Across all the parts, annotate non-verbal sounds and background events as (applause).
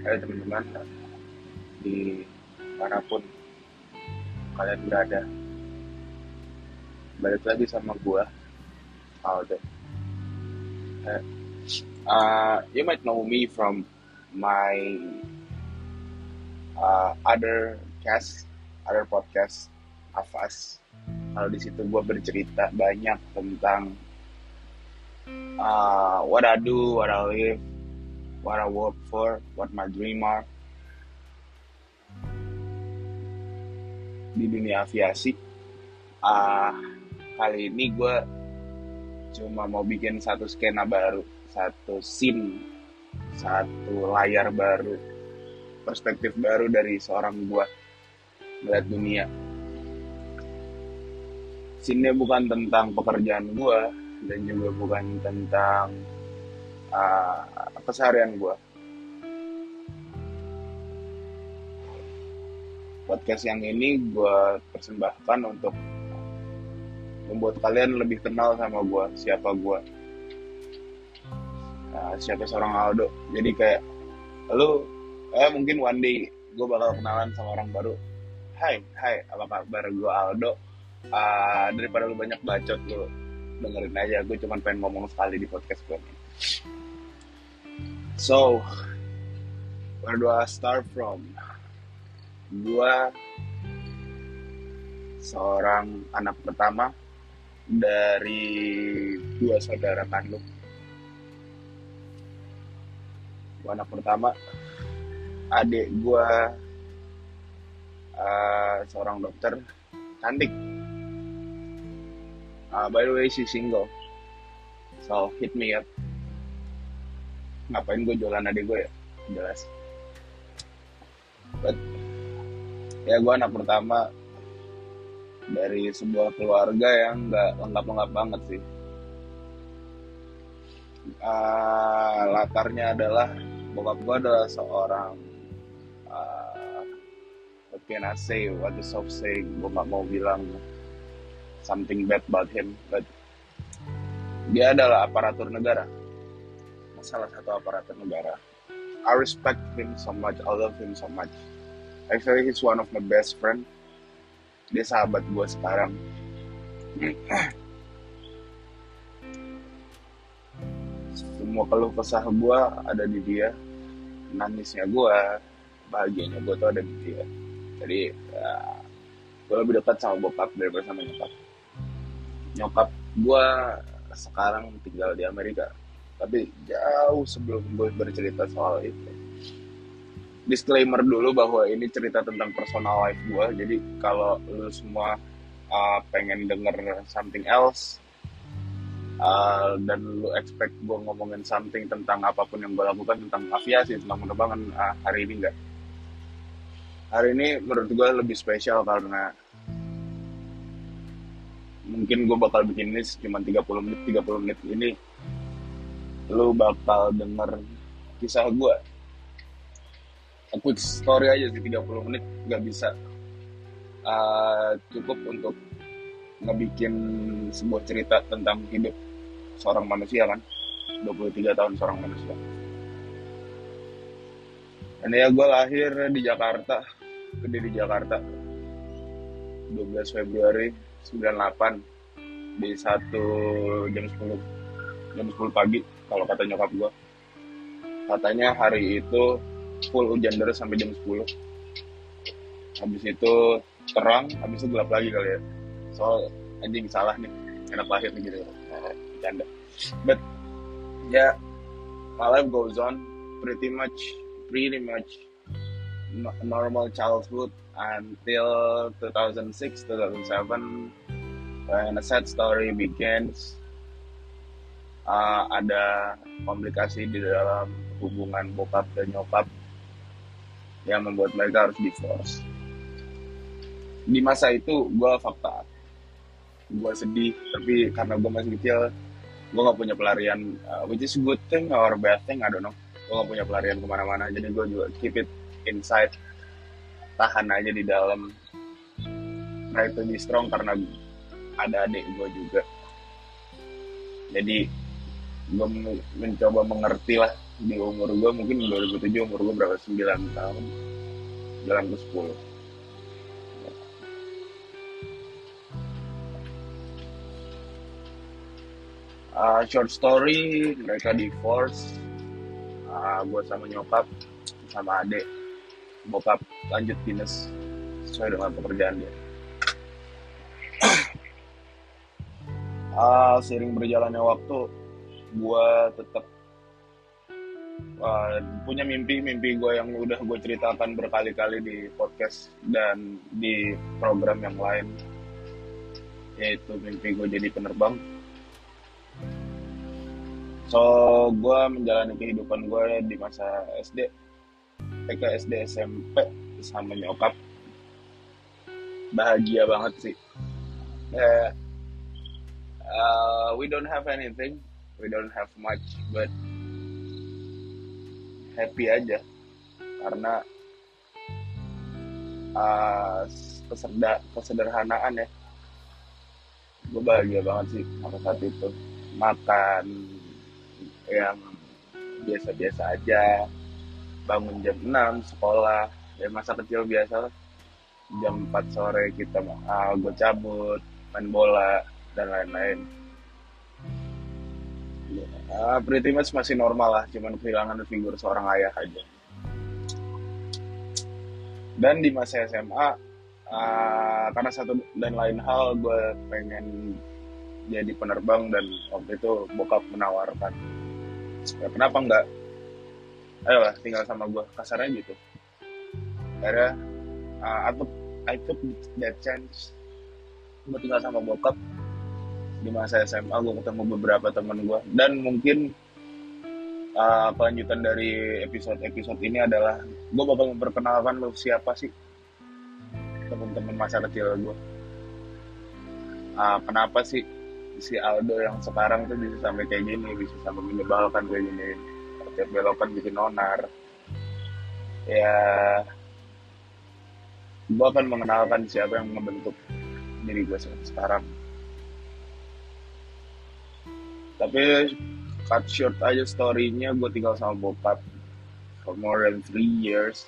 Hai teman-teman. Di mana pun kalian berada balik lagi sama gua Aldo. Uh, uh, you might know me from my uh, other cast other podcast Afas. Kalau di situ gua bercerita banyak tentang uh, what I do what I live what I work for what my dream are. Di dunia aviasi uh, kali ini gue cuma mau bikin satu skena baru satu scene satu layar baru perspektif baru dari seorang gue melihat dunia. Scene bukan tentang pekerjaan gue dan juga bukan tentang uh, keseharian gue podcast yang ini gue persembahkan untuk membuat kalian lebih kenal sama gue siapa gue nah, siapa seorang Aldo jadi kayak lu eh mungkin one day gue bakal kenalan sama orang baru Hai, hai, apa kabar? Gue Aldo. Uh, daripada lu banyak bacot, lu dengerin aja. Gue cuma pengen ngomong sekali di podcast gue ini. So, where do I start from? Gue seorang anak pertama dari dua saudara kandung. Gue anak pertama, adik gue uh, seorang dokter cantik. Uh, by the way, she single. So, hit me up. Ngapain gue jualan adik gue ya? Jelas. But, ya gue anak pertama dari sebuah keluarga yang nggak lengkap-lengkap banget sih. Uh, latarnya adalah bokap gue adalah seorang uh, what can I say, what is of saying, gue gak mau bilang something bad about him, but dia adalah aparatur negara, salah satu aparatur negara. I respect him so much, I love him so much. Actually, he's one of my best friend. Dia sahabat gue sekarang. Semua keluh kesah gue ada di dia. Nangisnya gue, bahagianya gue tuh ada di dia jadi ya, gue lebih dekat sama bokap daripada sama nyokap nyokap gue sekarang tinggal di Amerika tapi jauh sebelum gue bercerita soal itu. Disclaimer dulu bahwa ini cerita tentang personal life gue. Jadi kalau lu semua uh, pengen denger something else uh, dan lu expect gue ngomongin something tentang apa pun yang gue lakukan tentang aviasi tentang penerbangan uh, hari ini enggak. Hari ini menurut gue lebih spesial karena mungkin gue bakal bikin ini cuma 30 menit 30 menit. Ini lu bakal denger kisah gue a quick story aja sih 30 menit gak bisa. Uh, cukup untuk ngebikin sebuah cerita tentang hidup seorang manusia kan. 23 tahun seorang manusia. Dan ya gue lahir di Jakarta gede di Jakarta. 12 Februari 98 di satu jam 10 jam 10 pagi kalau kata nyokap gue katanya hari itu full hujan deras sampai jam 10 habis itu terang habis itu gelap lagi kali ya. Soal anjing salah nih enak lahir nih gitu. Bercanda. But ya yeah, my life goes on pretty much pretty much normal childhood until 2006 2007 when a sad story begins uh, ada komplikasi di dalam hubungan bokap dan nyokap yang membuat mereka harus divorce. Di masa itu gue fakta. Gue sedih tapi karena gue masih kecil gue gak punya pelarian uh, which is good thing or bad thing I don't know. Gue gak punya pelarian ke mana-mana jadi gue juga keep it inside tahan aja di dalam. Try to be strong karena ada adik gue juga. Jadi gue mencoba mengerti lah di umur gue mungkin 2007 umur gue berapa 9 tahun. Jalan ke 10 uh, short story mereka divorce. Uh, gue sama nyokap sama adek bokap lanjut dinas sesuai dengan pekerjaan dia. Uh, sering berjalannya waktu gue tetap uh, punya mimpi mimpi gue yang udah gue ceritakan berkali-kali di podcast dan di program yang lain yaitu mimpi gue jadi penerbang. So gue menjalani kehidupan gue di masa SD TK SD SMP sama nyokap. Bahagia banget sih. Uh, uh, we don't have anything we don't have much but happy aja. Karena uh, keserda, kesederhanaan ya. Gue bahagia banget sih pada saat itu. Makan yang biasa-biasa aja. Bangun jam 6 sekolah. Ya masa kecil biasa jam 4 sore kita uh, gue cabut main bola dan lain-lain uh, pretty much masih normal lah cuman kehilangan figur seorang ayah aja. Dan di masa SMA uh, ah, karena satu dan lain hal gue pengen jadi penerbang dan waktu itu bokap menawarkan. Ya kenapa enggak? Ayolah tinggal sama gue kasarnya gitu. Akhirnya uh, I took I took that chance. Gue tinggal sama bokap di masa SMA gue ketemu beberapa teman gue dan mungkin uh, kelanjutan dari episode-episode ini adalah gue bakal memperkenalkan lo siapa sih? Teman-teman masa kecil gue uh, kenapa sih si Aldo yang sekarang tuh bisa sampai kayak gini bisa sampai menyebalkan kayak gini? Setiap belokan bikin onar. Ya gue akan mengenalkan siapa yang membentuk diri gue sekarang tapi cut short aja storynya gue tinggal sama bokap for more than three years.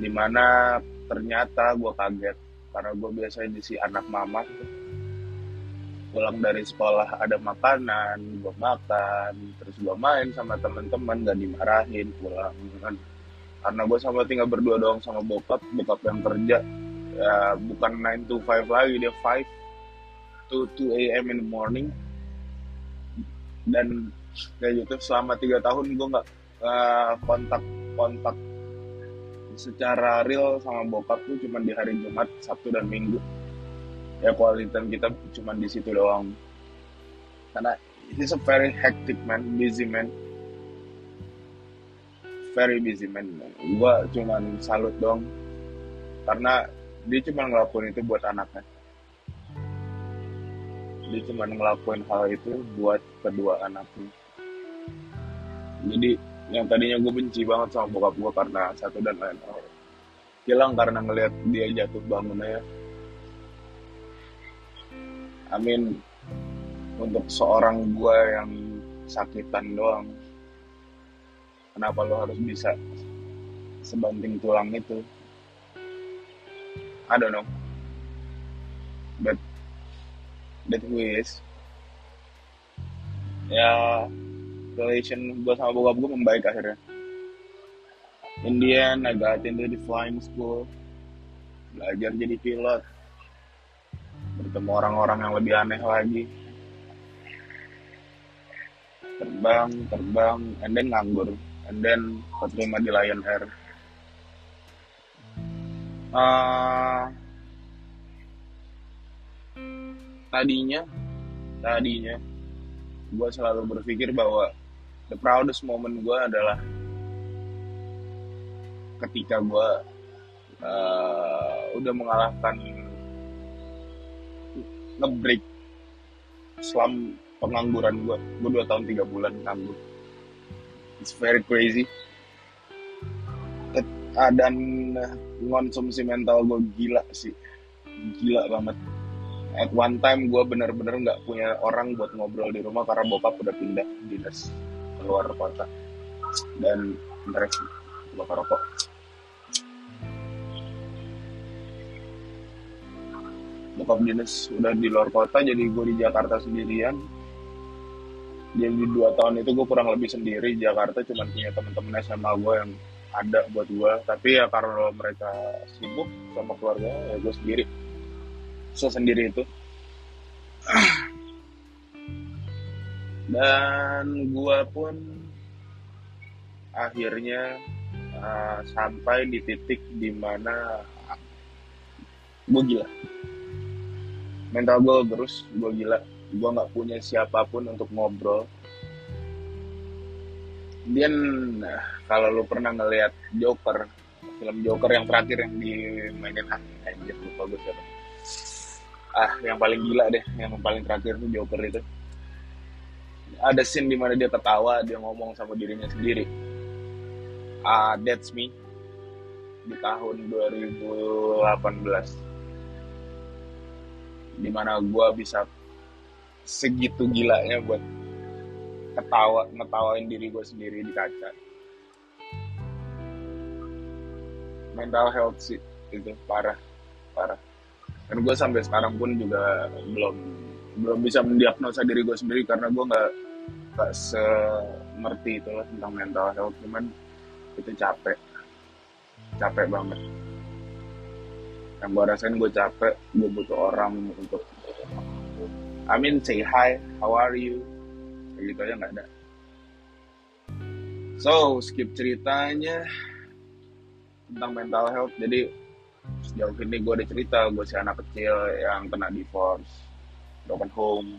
Di mana ternyata gue kaget karena gue biasanya si anak mama. Pulang dari sekolah ada makanan gue makan terus gue main sama teman-teman gak dimarahin pulang. Kan karena gue sama tinggal berdua doang sama bokap bokap yang kerja ya bukan 9 to 5 lagi dia 5 to 2 a.m. in the morning dan kayak gitu selama tiga tahun gue nggak uh, kontak kontak secara real sama bokap tuh cuma di hari Jumat Sabtu dan Minggu. Ya kualitas kita cuma di situ doang. Karena he's a very hectic man busy man. Very busy man. Gue cuma salut dong karena dia cuma ngelakuin itu buat anaknya dia cuma ngelakuin hal itu buat kedua anaknya. Jadi yang tadinya gue benci banget sama bokap gue karena satu dan lain hal. Hilang karena ngelihat dia jatuh bangunnya. Amin untuk seorang gue yang sakitan doang kenapa lo harus bisa sebanting tulang itu? I don't know. But who is ya relation gue sama bokap gue membaik akhirnya. In the end I got into the flying school. Belajar jadi pilot. Bertemu orang-orang yang lebih aneh lagi. Terbang terbang and then nganggur. And then keterima di Lion Air. Uh, tadinya tadinya gue selalu berpikir bahwa the proudest moment gue adalah ketika gue uh, udah mengalahkan ngebreak selam pengangguran gue gue dua tahun tiga bulan nganggur. It's very crazy. Dan konsumsi mental gue gila sih. Gila banget at one time gue bener-bener nggak punya orang buat ngobrol di rumah karena bokap udah pindah dinas keluar kota. Dan interest bakar rokok. Bokap dinas udah di luar kota jadi gue di Jakarta sendirian. Jadi dua tahun itu gue kurang lebih sendiri. Jakarta cuma punya teman-teman SMA gue yang ada buat gue tapi ya karena mereka sibuk sama keluarga ya gue sendiri sendiri itu. Dan gue pun akhirnya uh, sampai di titik di mana gue gila. Mental gue terus gue gila. Gue nggak punya siapa pun untuk ngobrol. Dia nah, kalau lu pernah ngelihat Joker film Joker yang terakhir yang dimainin ah anjir lupa gue siapa ah yang paling gila deh yang paling terakhir tuh Joker itu. Ada scene di mana dia ketawa dia ngomong sama dirinya sendiri. Ah that's me di tahun 2018 di mana gue bisa segitu gilanya buat ketawa ngetawain diri gue sendiri di kaca. Mental health sih itu parah parah dan gue sampai sekarang pun juga belum belum bisa mendiagnosa diri gue sendiri karena gue nggak nggak semerti itu lah tentang mental health cuman itu capek capek banget yang gue rasain gue capek gue butuh orang untuk I mean say hi, how are you? Gitu aja nggak ada. So, skip ceritanya tentang mental health. Jadi, sejauh ini gue ada cerita, gue si anak kecil yang kena divorce, broken home,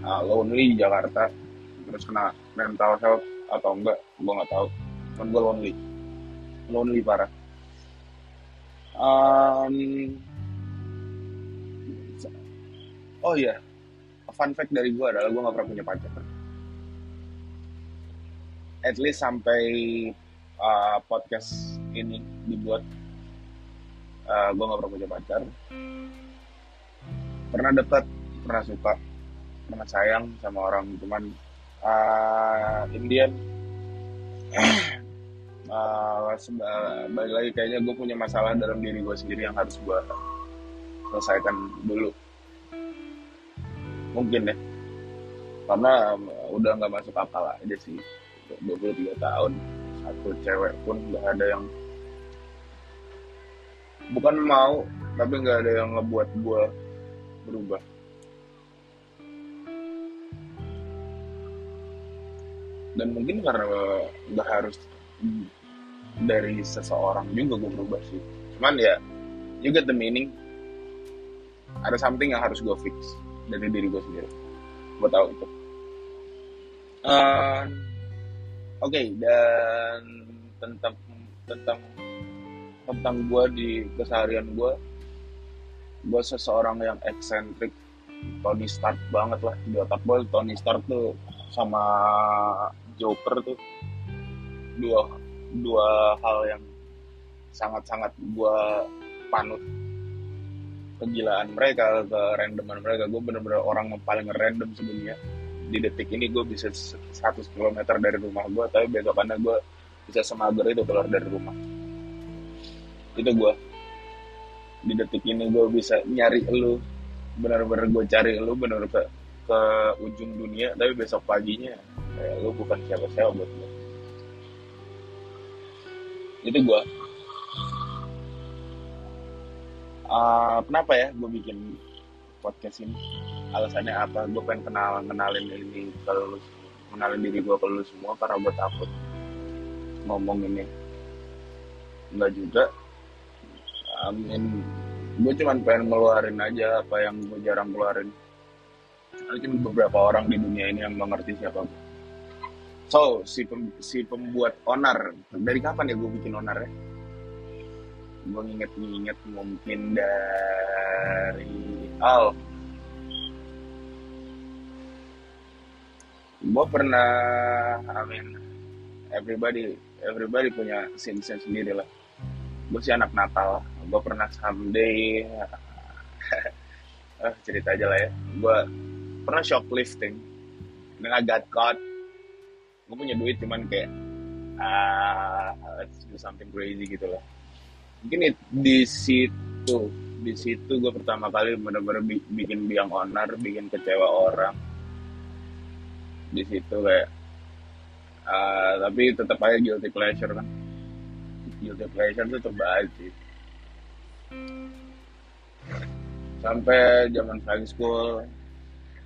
uh, lonely di Jakarta, terus kena mental health atau enggak, gue nggak tahu. Cuman gue lonely, lonely parah. Um, oh iya. Fun fact dari gue adalah gue gak pernah punya pacar. At least sampai uh, podcast ini dibuat uh, gue gak pernah punya pacar. Pernah dekat pernah suka pernah sayang sama orang cuman uh, Indian uh, balik lagi kayaknya gue punya masalah dalam diri gue sendiri yang harus gue selesaikan dulu. Mungkin ya. Karena udah nggak masuk akal aja sih. 23 tahun satu cewek pun nggak ada yang bukan mau tapi nggak ada yang ngebuat gue berubah. Dan mungkin karena nggak harus dari seseorang juga gue berubah sih. Cuman ya you get the meaning. Ada something yang harus gue fix dari diri gue sendiri. Gue tahu itu. Uh, oke okay, dan tentang tentang tentang gue di keseharian gue gue seseorang yang eksentrik Tony Stark banget lah. Di otak gue Tony Stark tuh sama Joker tuh. Dua dua hal yang sangat-sangat gue panut. Kegilaan mereka ke randoman mereka. Gue bener-bener orang yang paling random sebenarnya. Di detik ini gue bisa 100 km dari rumah gue tapi besokannya gue bisa semager itu keluar dari rumah itu gue di detik ini gue bisa nyari lu. Bener-bener gue cari lu bener-bener ke, ke ujung dunia tapi besok paginya kayak lu bukan siapa-siapa buat gue itu gue uh, kenapa ya gue bikin podcast ini? Alasannya apa? Gue pengen kenal kenalin ini kalau lu kenalin diri gue ke lu semua karena gue takut ngomong ini. Enggak juga amin. Gue cuman pengen ngeluarin aja apa yang gue jarang keluarin ada cuma beberapa orang di dunia ini yang mengerti siapa gue so si pem, si pembuat onar dari kapan ya gue bikin onar ya? Gue nginget-nginget mungkin dari Al. Gue pernah I mean everybody everybody punya scene sendiri lah gue sih anak Natal gue pernah someday (laughs) eh cerita aja lah ya. Gue pernah shoplifting dan I got caught gue punya duit cuman kayak ah let's do something crazy gitu lah. Mungkin di situ di situ gue pertama kali bener-bener bi- bikin biang onar bikin kecewa orang. Di situ kayak ah, tapi tetap aja guilty pleasure kan. Guilty pleasure itu terbaik sih sampai zaman high school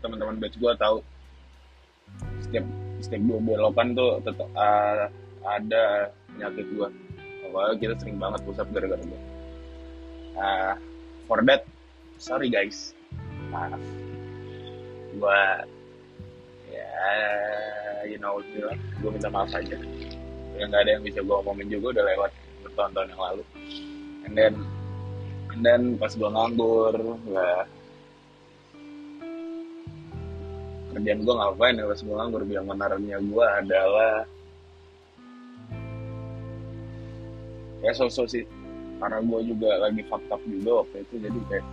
teman-teman batch gue tahu setiap setiap dua belokan tuh tetap ah, ada penyakit gue Pokoknya kita sering banget push up gara-gara gue nah for that sorry guys. Maaf gue ya you know gue minta maaf aja. Ya nggak ada yang bisa gue ngomongin juga udah lewat bertahun-tahun yang lalu. And then then pas gue nganggur ya kerjaan gue ngapain ya pas gue nganggur? Biang menaranya gue adalah ya sosok sih. Karena gue juga lagi fucked up juga waktu itu jadi kayak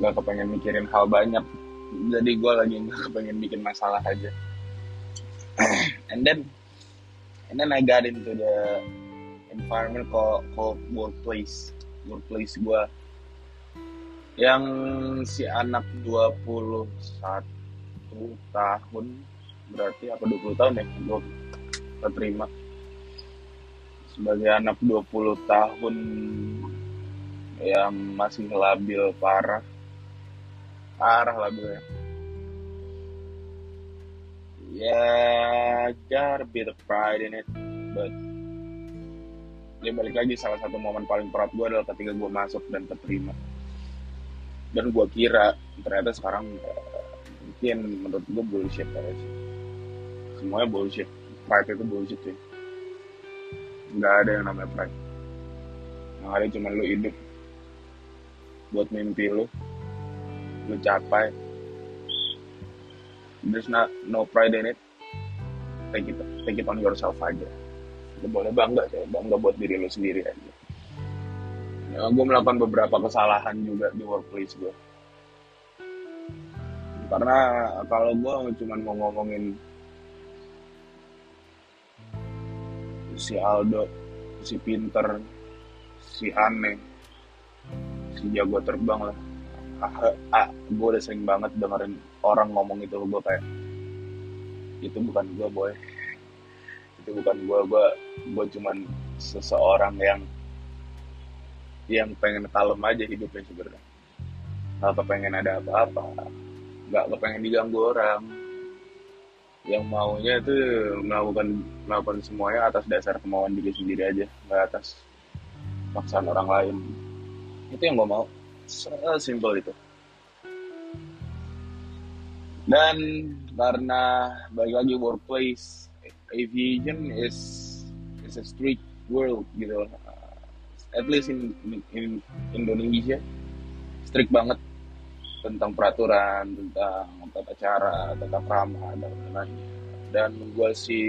nggak kepengen mikirin hal banyak. Jadi gue lagi nggak kepengen bikin masalah aja. (clears throat) And then and then I got into the environment called, called workplace workplace gue yang si anak 21 tahun berarti apa 20 tahun ya? Gue terima. Sebagai anak 20 tahun yang masih labil parah. Parah labil ya ya got a bit of pride in it but ya balik lagi salah satu momen paling proud gue adalah ketika gue masuk dan terima dan gue kira ternyata sekarang eh, mungkin menurut gue bullshit aja sih. Semuanya bullshit. Pride itu bullshit sih nggak ada yang namanya pride. Yang ada cuma lu hidup buat mimpi lu lu capai. There's not no pride in it. Take it take it on yourself aja lu boleh bangga sih bangga buat diri lu sendiri aja. Ya, gue melakukan beberapa kesalahan juga di workplace gue karena kalau gue cuma mau ngomongin si Aldo, si Pinter, si Aneh, si jago terbang lah. Ah, ah, gue udah sering banget dengerin orang ngomong itu gue kayak itu bukan gue boy, itu bukan gue, gue gue cuman seseorang yang yang pengen kalem aja hidupnya sebenarnya. Gak kepengen ada apa-apa, gak kepengen diganggu orang, yang maunya itu melakukan melakukan semuanya atas dasar kemauan diri sendiri aja. Nggak atas paksaan orang lain. Itu yang gue mau. Simple itu. Dan karena balik lagi workplace aviation is is a strict world gitu at least in, in Indonesia strict banget tentang peraturan, tentang tata cara, tata krama dan lain-lain. Dan gue si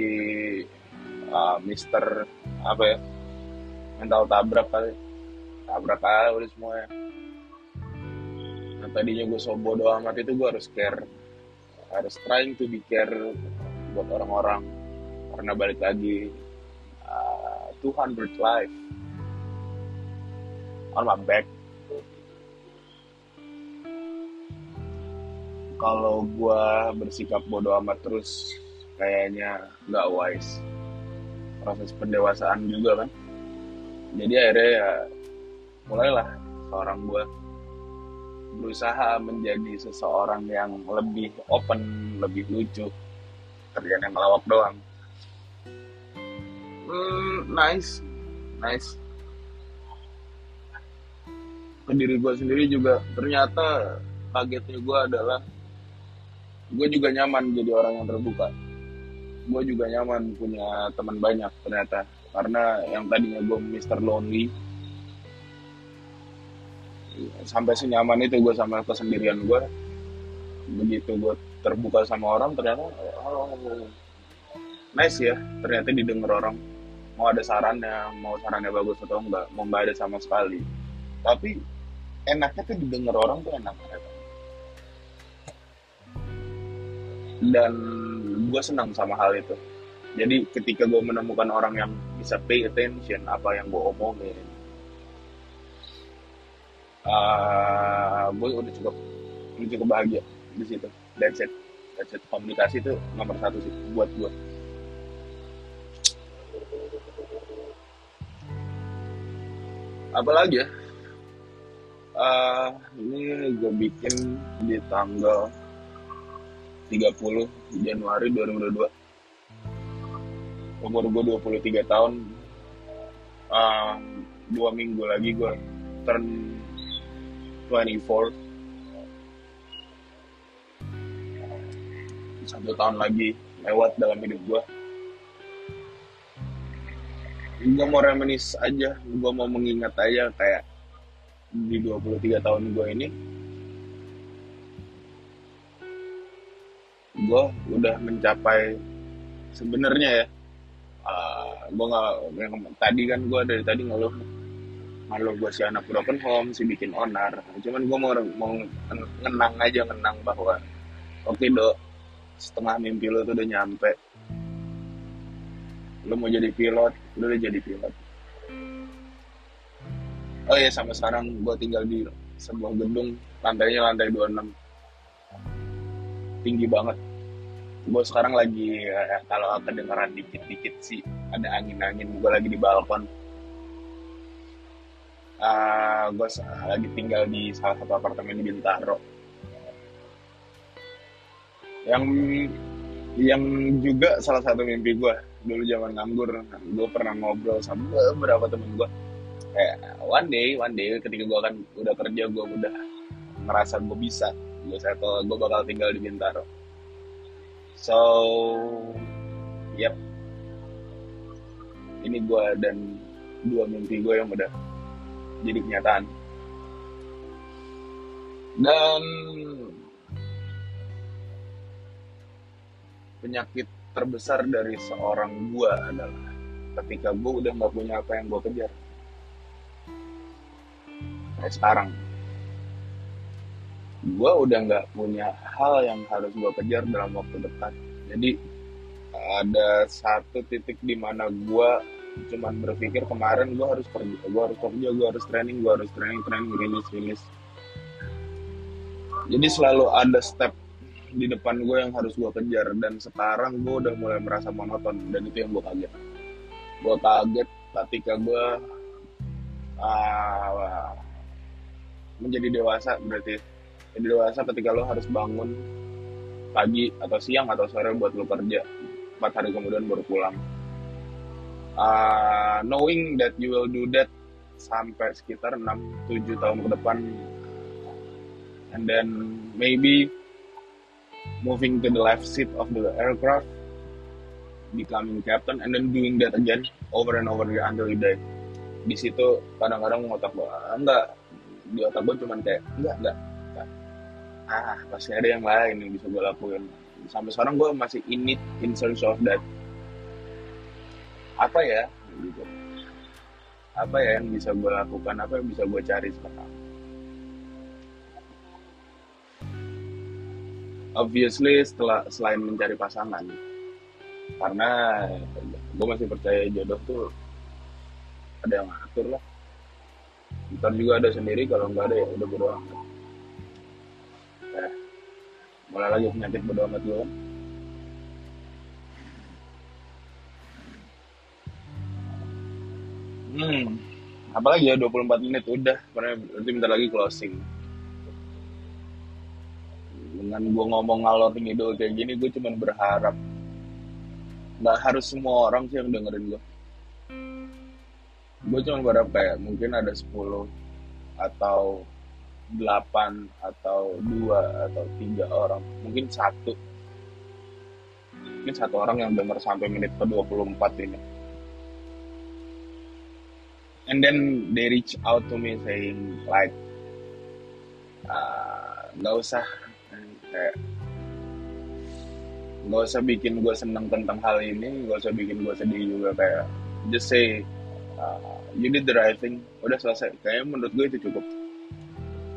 uh, Mister apa ya mental tabrak kali, tabrak aja udah semuanya. Nah tadinya gue so bodo amat itu gue harus care, harus trying to be care buat orang-orang karena balik lagi. Uh, 200 life. On my back. Kalau gue bersikap bodoh amat terus kayaknya nggak wise. Proses pendewasaan juga kan? Jadi akhirnya ya mulailah seorang gue berusaha menjadi seseorang yang lebih open lebih lucu. Kerjaan yang melawak doang hmm, nice. Nice. Ke diri gue sendiri juga ternyata kagetnya gue adalah gue juga nyaman jadi orang yang terbuka. Gue juga nyaman punya teman banyak ternyata karena yang tadinya gue Mr. Lonely sampai senyaman itu gue sama kesendirian gue begitu gue terbuka sama orang ternyata oh, nice ya ternyata didengar orang mau ada sarannya mau sarannya bagus atau enggak mau enggak ada sama sekali. Tapi enaknya tuh didengar orang tuh enak ya. dan gue senang sama hal itu. Jadi ketika gue menemukan orang yang bisa pay attention apa yang gue omongin ah, uh, gue udah cukup udah cukup bahagia di situ. That's it. That's it. Komunikasi itu nomor satu sih buat gue apalagi ya? Uh, ini gue bikin di tanggal 30 Januari 2022 umur gue 23 tahun. Uh, dua minggu lagi gue turn 24 satu tahun lagi lewat dalam hidup gue gue mau reminis aja gue mau mengingat aja kayak di 23 tahun gue ini. Gue udah mencapai sebenarnya ya. Uh, gue nggak tadi kan gue dari tadi ngeluh ngeluh gue si anak broken home si bikin onar. Cuman gue mau mau ngenang aja ngenang bahwa oke dok setengah mimpi lo tuh udah nyampe. Lo mau jadi pilot udah jadi pilot. Oh iya sampai sekarang gue tinggal di sebuah gedung lantainya lantai 26 tinggi banget. Gue sekarang lagi ya, kalau kedengeran dikit-dikit sih ada angin-angin gue lagi di balkon. Uh, ah, gue lagi tinggal di salah satu apartemen di Bintaro. Yang yang juga salah satu mimpi gue dulu zaman nganggur gue pernah ngobrol sama beberapa temen gue kayak one day one day ketika gue akan udah kerja gue udah ngerasa gue bisa gue settle gue bakal tinggal di Bintaro So, yep. Ini gue dan dua mimpi gue yang udah jadi kenyataan. Dan penyakit terbesar dari seorang gue adalah ketika gue udah nggak punya apa yang gue kejar. Kayak sekarang. Gue udah nggak punya hal yang harus gue kejar dalam waktu dekat. Jadi ada satu titik di mana gue cuman berpikir kemarin gue harus kerja gue harus kerja gue harus training gue harus training training rilis rilis jadi selalu ada step di depan gue yang harus gue kejar. Dan sekarang gue udah mulai merasa monoton dan itu yang gue kaget. Gue kaget ketika gue uh, menjadi dewasa berarti. Jadi dewasa ketika lo harus bangun pagi atau siang atau sore buat lo kerja. Empat hari kemudian baru pulang. Uh, knowing that you will do that sampai sekitar 6-7 tahun ke depan. And then maybe moving to the left seat of the aircraft becoming captain and then doing that again over and over again until you die di situ kadang-kadang ngotak gue enggak. Di otak gue cuman kayak enggak enggak ah pasti ada yang lain yang bisa gue lakuin. Sampai sekarang gue masih in it in search of that. Apa ya? Gitu. Apa ya yang bisa gue lakukan? Apa yang bisa gue cari sekarang obviously setelah selain mencari pasangan karena gue masih percaya jodoh tuh ada yang ngatur lah. Ntar juga ada sendiri kalau nggak ada ya udah beruang eh, mulai lagi penyakit bodo amat gue hmm apalagi ya 24 menit udah karena nanti bentar lagi closing dengan gue ngomong ngalor ngidul kayak gini gue cuman berharap nggak harus semua orang sih yang dengerin gue gue cuma berharap kayak mungkin ada 10 atau delapan atau dua atau tiga orang mungkin satu. Mungkin satu orang yang dengar sampai menit ke 24 ini. And then they reach out to me saying like ah, nggak uh, usah kayak nggak usah bikin gue seneng tentang hal ini nggak usah bikin gue sedih juga kayak just say uh, you did the right thing udah selesai. Kayaknya menurut gue itu cukup.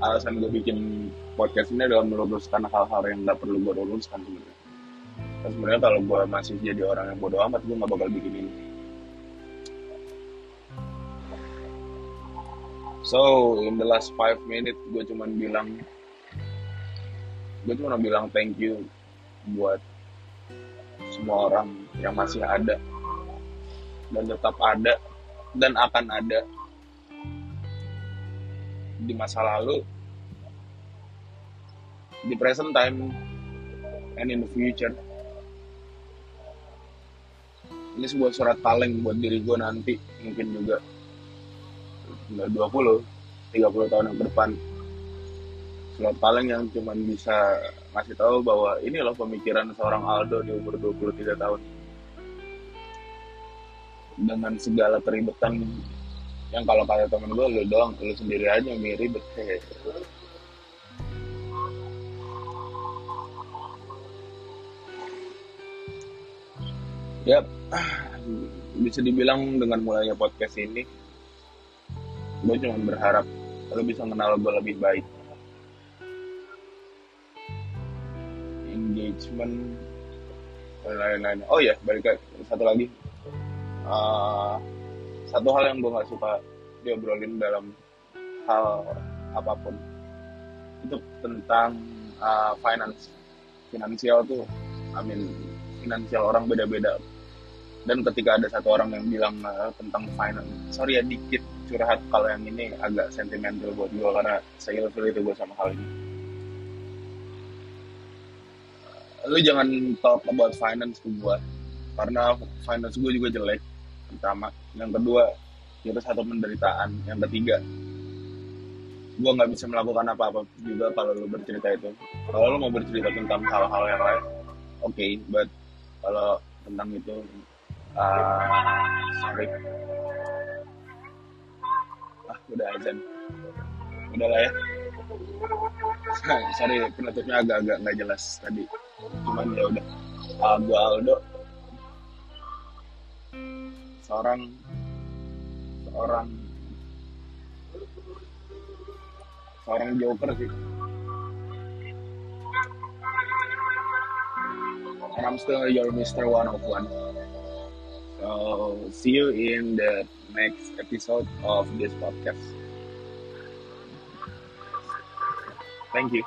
Alasan gue bikin podcast ini adalah meluruskan hal-hal yang nggak perlu gue luruskan sebenarnya. Sebenarnya kalau gue masih jadi orang yang bodoh amat gue nggak bakal bikin ini. So in the last five minutes gue cuman bilang gue cuma bilang thank you buat semua orang yang masih ada. Dan tetap ada dan akan ada. Di masa lalu di present time and in the future. Ini sebuah surat kaleng buat diri gue nanti mungkin juga udah 20 30 tahun yang ke depan surat kaleng yang cuman bisa ngasih tahu bahwa ini loh pemikiran seorang Aldo di umur 23 tahun. Dengan segala keribetan yang kalau kata temen gue lu doang lu sendiri aja mirip ya bisa dibilang dengan mulainya podcast ini gue cuma berharap lo bisa kenal gue lebih baik engagement dan lain-lain. Oh ya balik lagi. Satu lagi. Uh, satu hal yang gue nggak suka diobrolin dalam hal apa pun itu tentang uh, finance. Finansial tuh I mean finansial orang beda-beda. Dan ketika ada satu orang yang bilang uh, tentang finance sorry ya dikit curhat kalau yang ini agak sentimental buat gue karena saya itu gue sama hal ini lu jangan talk about finance ke gue karena finance gue juga jelek pertama. Yang kedua itu satu penderitaan. Yang ketiga gue nggak bisa melakukan apa-apa juga kalau lu bercerita itu. Kalau lu mau bercerita tentang hal-hal yang lain oke okay, but kalau tentang itu uh, sorry. Ah udah azan. Udah lah ya. (laughs) Sorry penutupnya agak-agak nggak jelas tadi cuman ya udah uh, gua Aldo seorang seorang seorang joker sih and I'm still your Mr. One of One. So see you in the next episode of this podcast. Thank you.